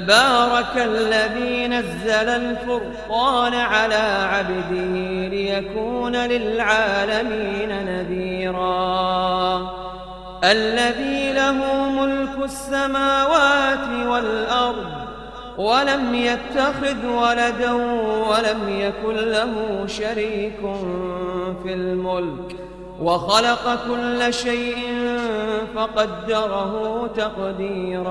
تبارك الذي نزل الفرقان على عبده ليكون للعالمين نذيرا. الذي له ملك السماوات والأرض ولم يتخذ ولدا ولم يكن له شريك في الملك. وخلق كل شيء فقدره تقديرا.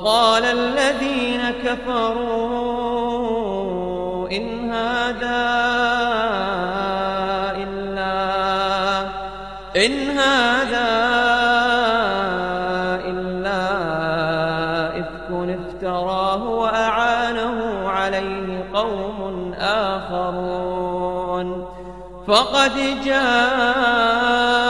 وقال الذين كفروا إن هذا إلا إن هذا إلا إفك افتراه وأعانه عليه قوم آخرون فقد جاءوا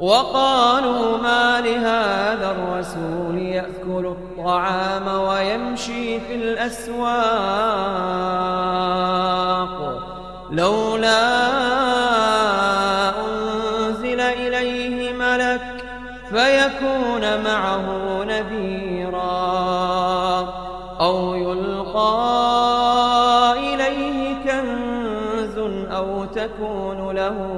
وقالوا ما لهذا الرسول يأكل الطعام ويمشي في الأسواق لولا أنزل إليه ملك فيكون معه نذيرا أو يلقى إليه كنز أو تكون له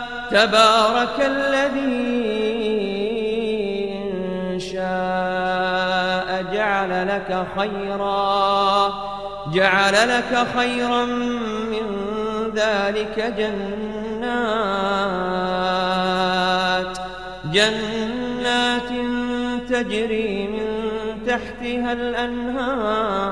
تبارك الذي إن شاء جعل لك خيرا جعل لك خيرا من ذلك جنات جنات تجري من تحتها الأنهار.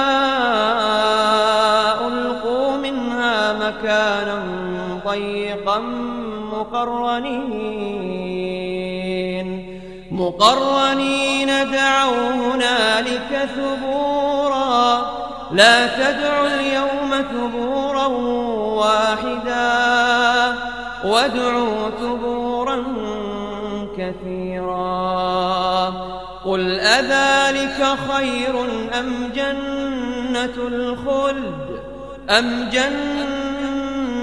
ضيقا مقرنين مقرنين دعوا هنالك ثبورا لا تدعوا اليوم ثبورا واحدا وادعوا ثبورا كثيرا قل أذلك خير أم جنة الخلد أم جنة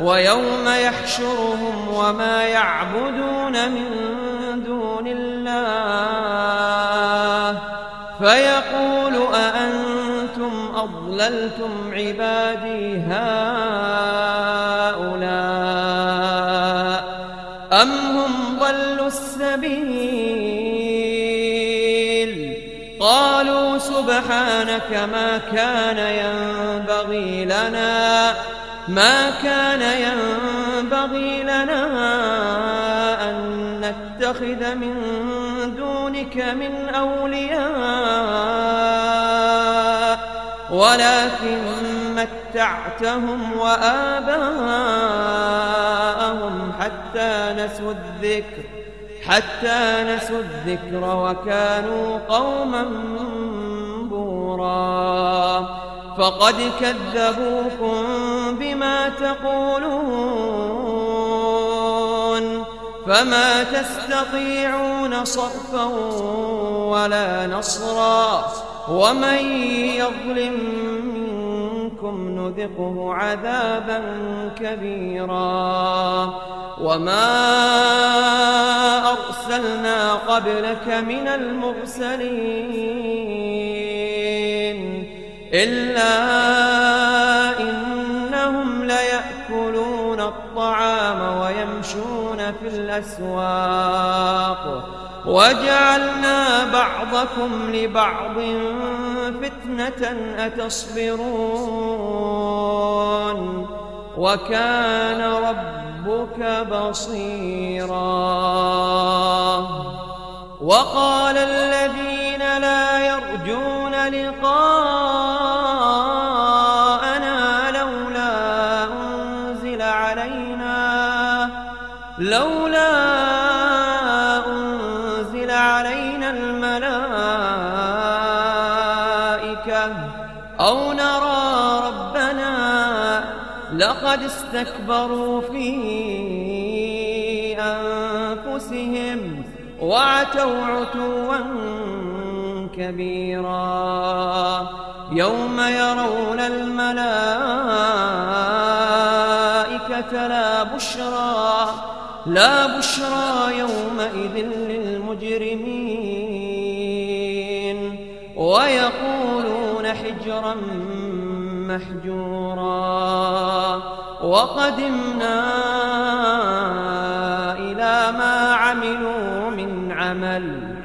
ويوم يحشرهم وما يعبدون من دون الله. فيقول أأنتم أضللتم عبادي هؤلاء أم هم ضلوا السبيل؟ قالوا سبحانك ما كان ينبغي لنا ما كان ينبغي لنا أن نتخذ من دونك من أولياء ولكن متعتهم وآباءهم حتى نسوا الذكر حتى نسوا الذكر وكانوا قوما بورا. فقد كذبوكم بما تقولون فما تستطيعون صرفا ولا نصرا ومن يظلم منكم نذقه عذابا كبيرا وما أرسلنا قبلك من المرسلين إلا الطعام ويمشون في الأسواق وجعلنا بعضكم لبعض فتنة أتصبرون وكان ربك بصيرا وقال الذين لا يرجون لقاءنا لولا أنزل علينا الملائكة أو نرى ربنا لقد استكبروا في أنفسهم وعتوا عتوا كبيرا يوم يرون الملائكة لا بشرى يومئذ للمجرمين. ويقولون حجرا محجورا. وقدمنا إلى ما عملوا من عمل.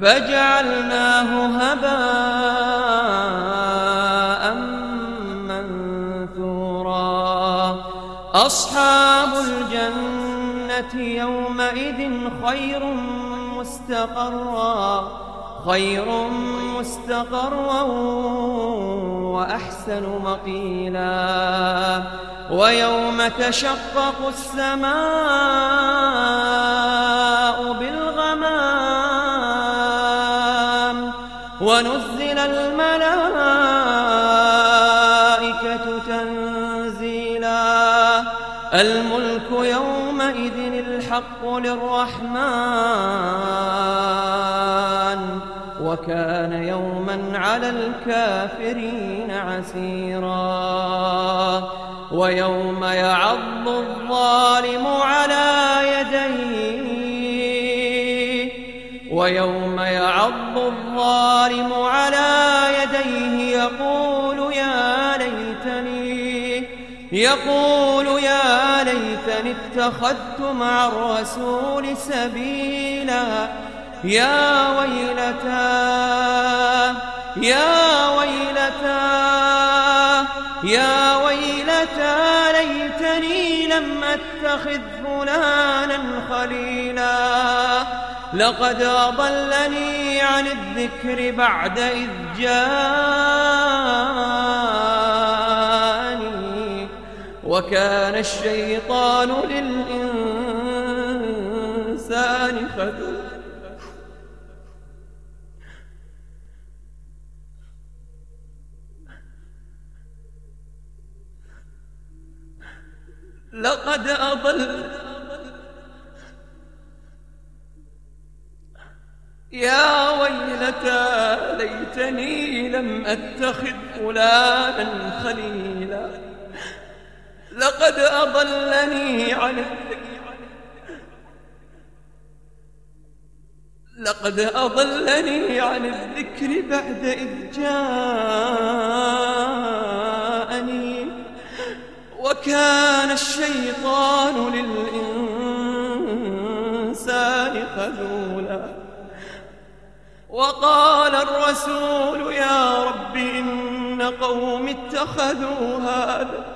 فجعلناه هباء منثورا. أصحاب الجنة يومئذ خير مستقرا خير مستقرا وأحسن مقيلا. ويوم تشقق السماء بالغمام ونزل الحق للرحمن وكان يوما على الكافرين عسيرا ويوم يعض الظالم على يديه ويوم يعض الظالم على يديه يقول يا ليتني يقول اتخذت مع الرسول سبيلا. يا ويلتى يا ويلتى يا ويلتى ليتني لم أتخذ فلانا خليلا. لقد أضلني عن الذكر بعد إذ جاءني وكان الشيطان للإنسان خذولا لقد أضل. يا ويلتى ليتني لم أتخذ فلانا خليلا. لقد أضلني عن لقد أضلني عن الذكر بعد إذ جاءني. وكان الشيطان للإنسان خذولا. وقال الرسول يا رب إن قوم اتخذوا هذا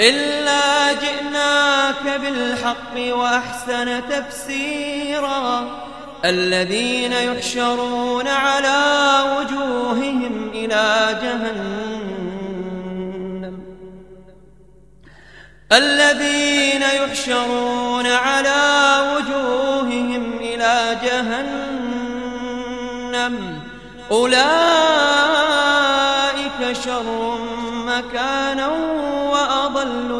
إلا جئناك بالحق وأحسن تفسيرا. الذين يحشرون على وجوههم إلى جهنم. الذين يحشرون على وجوههم إلى جهنم. أولئك شر مكانا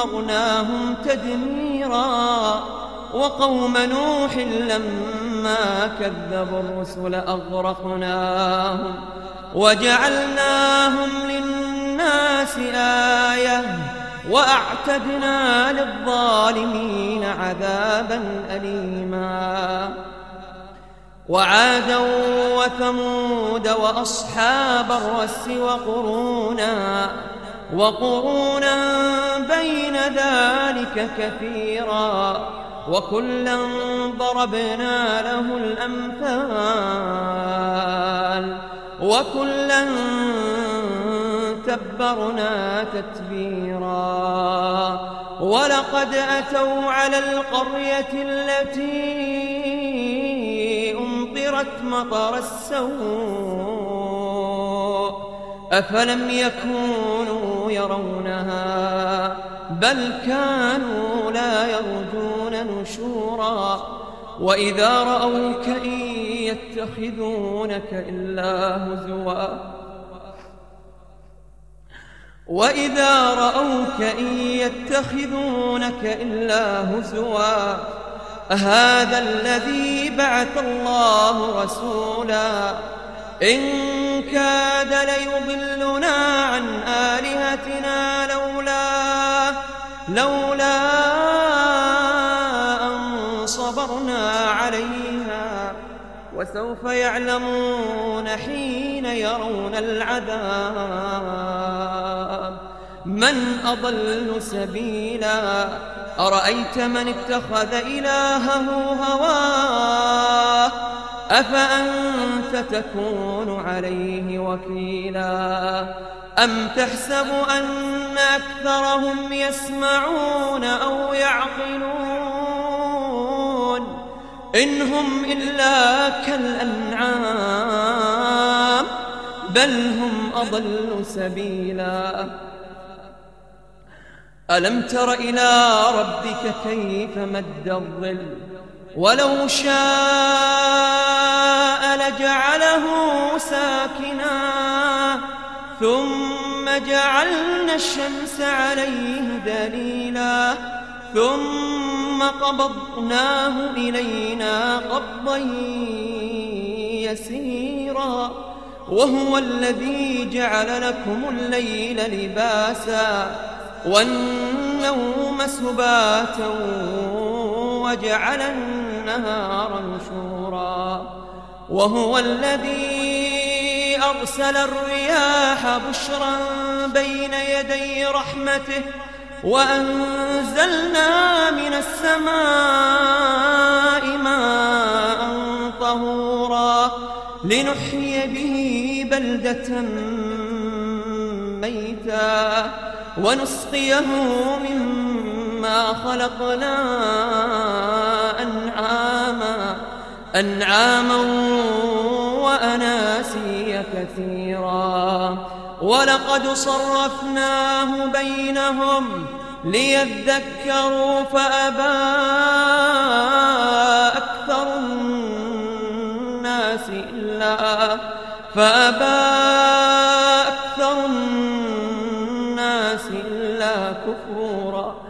فدمرناهم تدميرا وقوم نوح لما كذبوا الرسل أغرقناهم وجعلناهم للناس آية وأعتدنا للظالمين عذابا أليما وعادا وثمود وأصحاب الرس وقرونا وقرونا بين ذلك كثيرا وكلا ضربنا له الأمثال وكلا تبرنا تتبيرا ولقد أتوا على القرية التي أمطرت مطر السوء أفلم يكونوا يرونها بل كانوا لا يرجون نشورا. وإذا رأوك إن يتخذونك إلا هزوا. وإذا رأوك إن يتخذونك إلا هزوا. هذا الذي بعث الله رسولا. إن كاد ليضلنا عن آلهتنا لولا لولا أن صبرنا عليها. فسوف يعلمون حين يرون العذاب. من أضل سبيلا؟ أرأيت من اتخذ إلهه هواه؟ أفأنت تكون عليه وكيلا؟ أم تحسب أن أكثرهم يسمعون أو يعقلون؟ إن هم إلا كالأنعام بل هم أضل سبيلا. ألم تر إلى ربك كيف مد الظل؟ ولو شاء لجعله ساكنا ثم جعلنا الشمس عليه دليلا ثم قبضناه إلينا قبضا يسيرا وهو الذي جعل لكم الليل لباسا والنوم سباتا وجعل النهار نشورا وهو الذي أرسل الرياح بشرا بين يدي رحمته وأنزلنا من السماء ماء طهورا لنحيي به بلدة ميتا ونسقيه مما خلقنا أنعاما أنعاما وأناسيا كثيرا. ولقد صرفناه بينهم ليذكروا فأبى أكثر الناس إلا فأبى أكثر الناس إلا كفورا.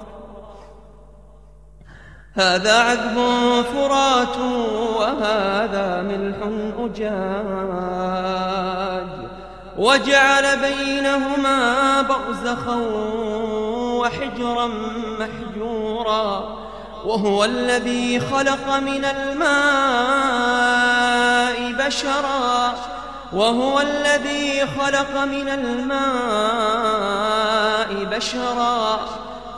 هذا عذب فرات وهذا ملح أجاج. وجعل بينهما برزخا وحجرا محجورا. وهو الذي خلق من الماء بشرا. وهو الذي خلق من الماء بشرا.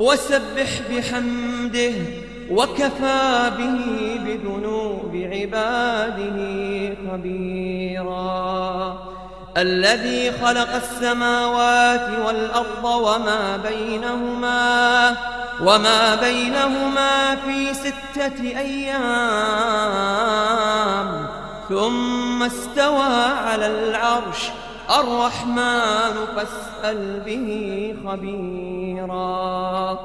وسبح بحمده وكفى به بذنوب عباده خبيرا الذي خلق السماوات والأرض وما بينهما وما بينهما في ستة أيام ثم استوى على العرش الرحمن فاسأل به خبيرا.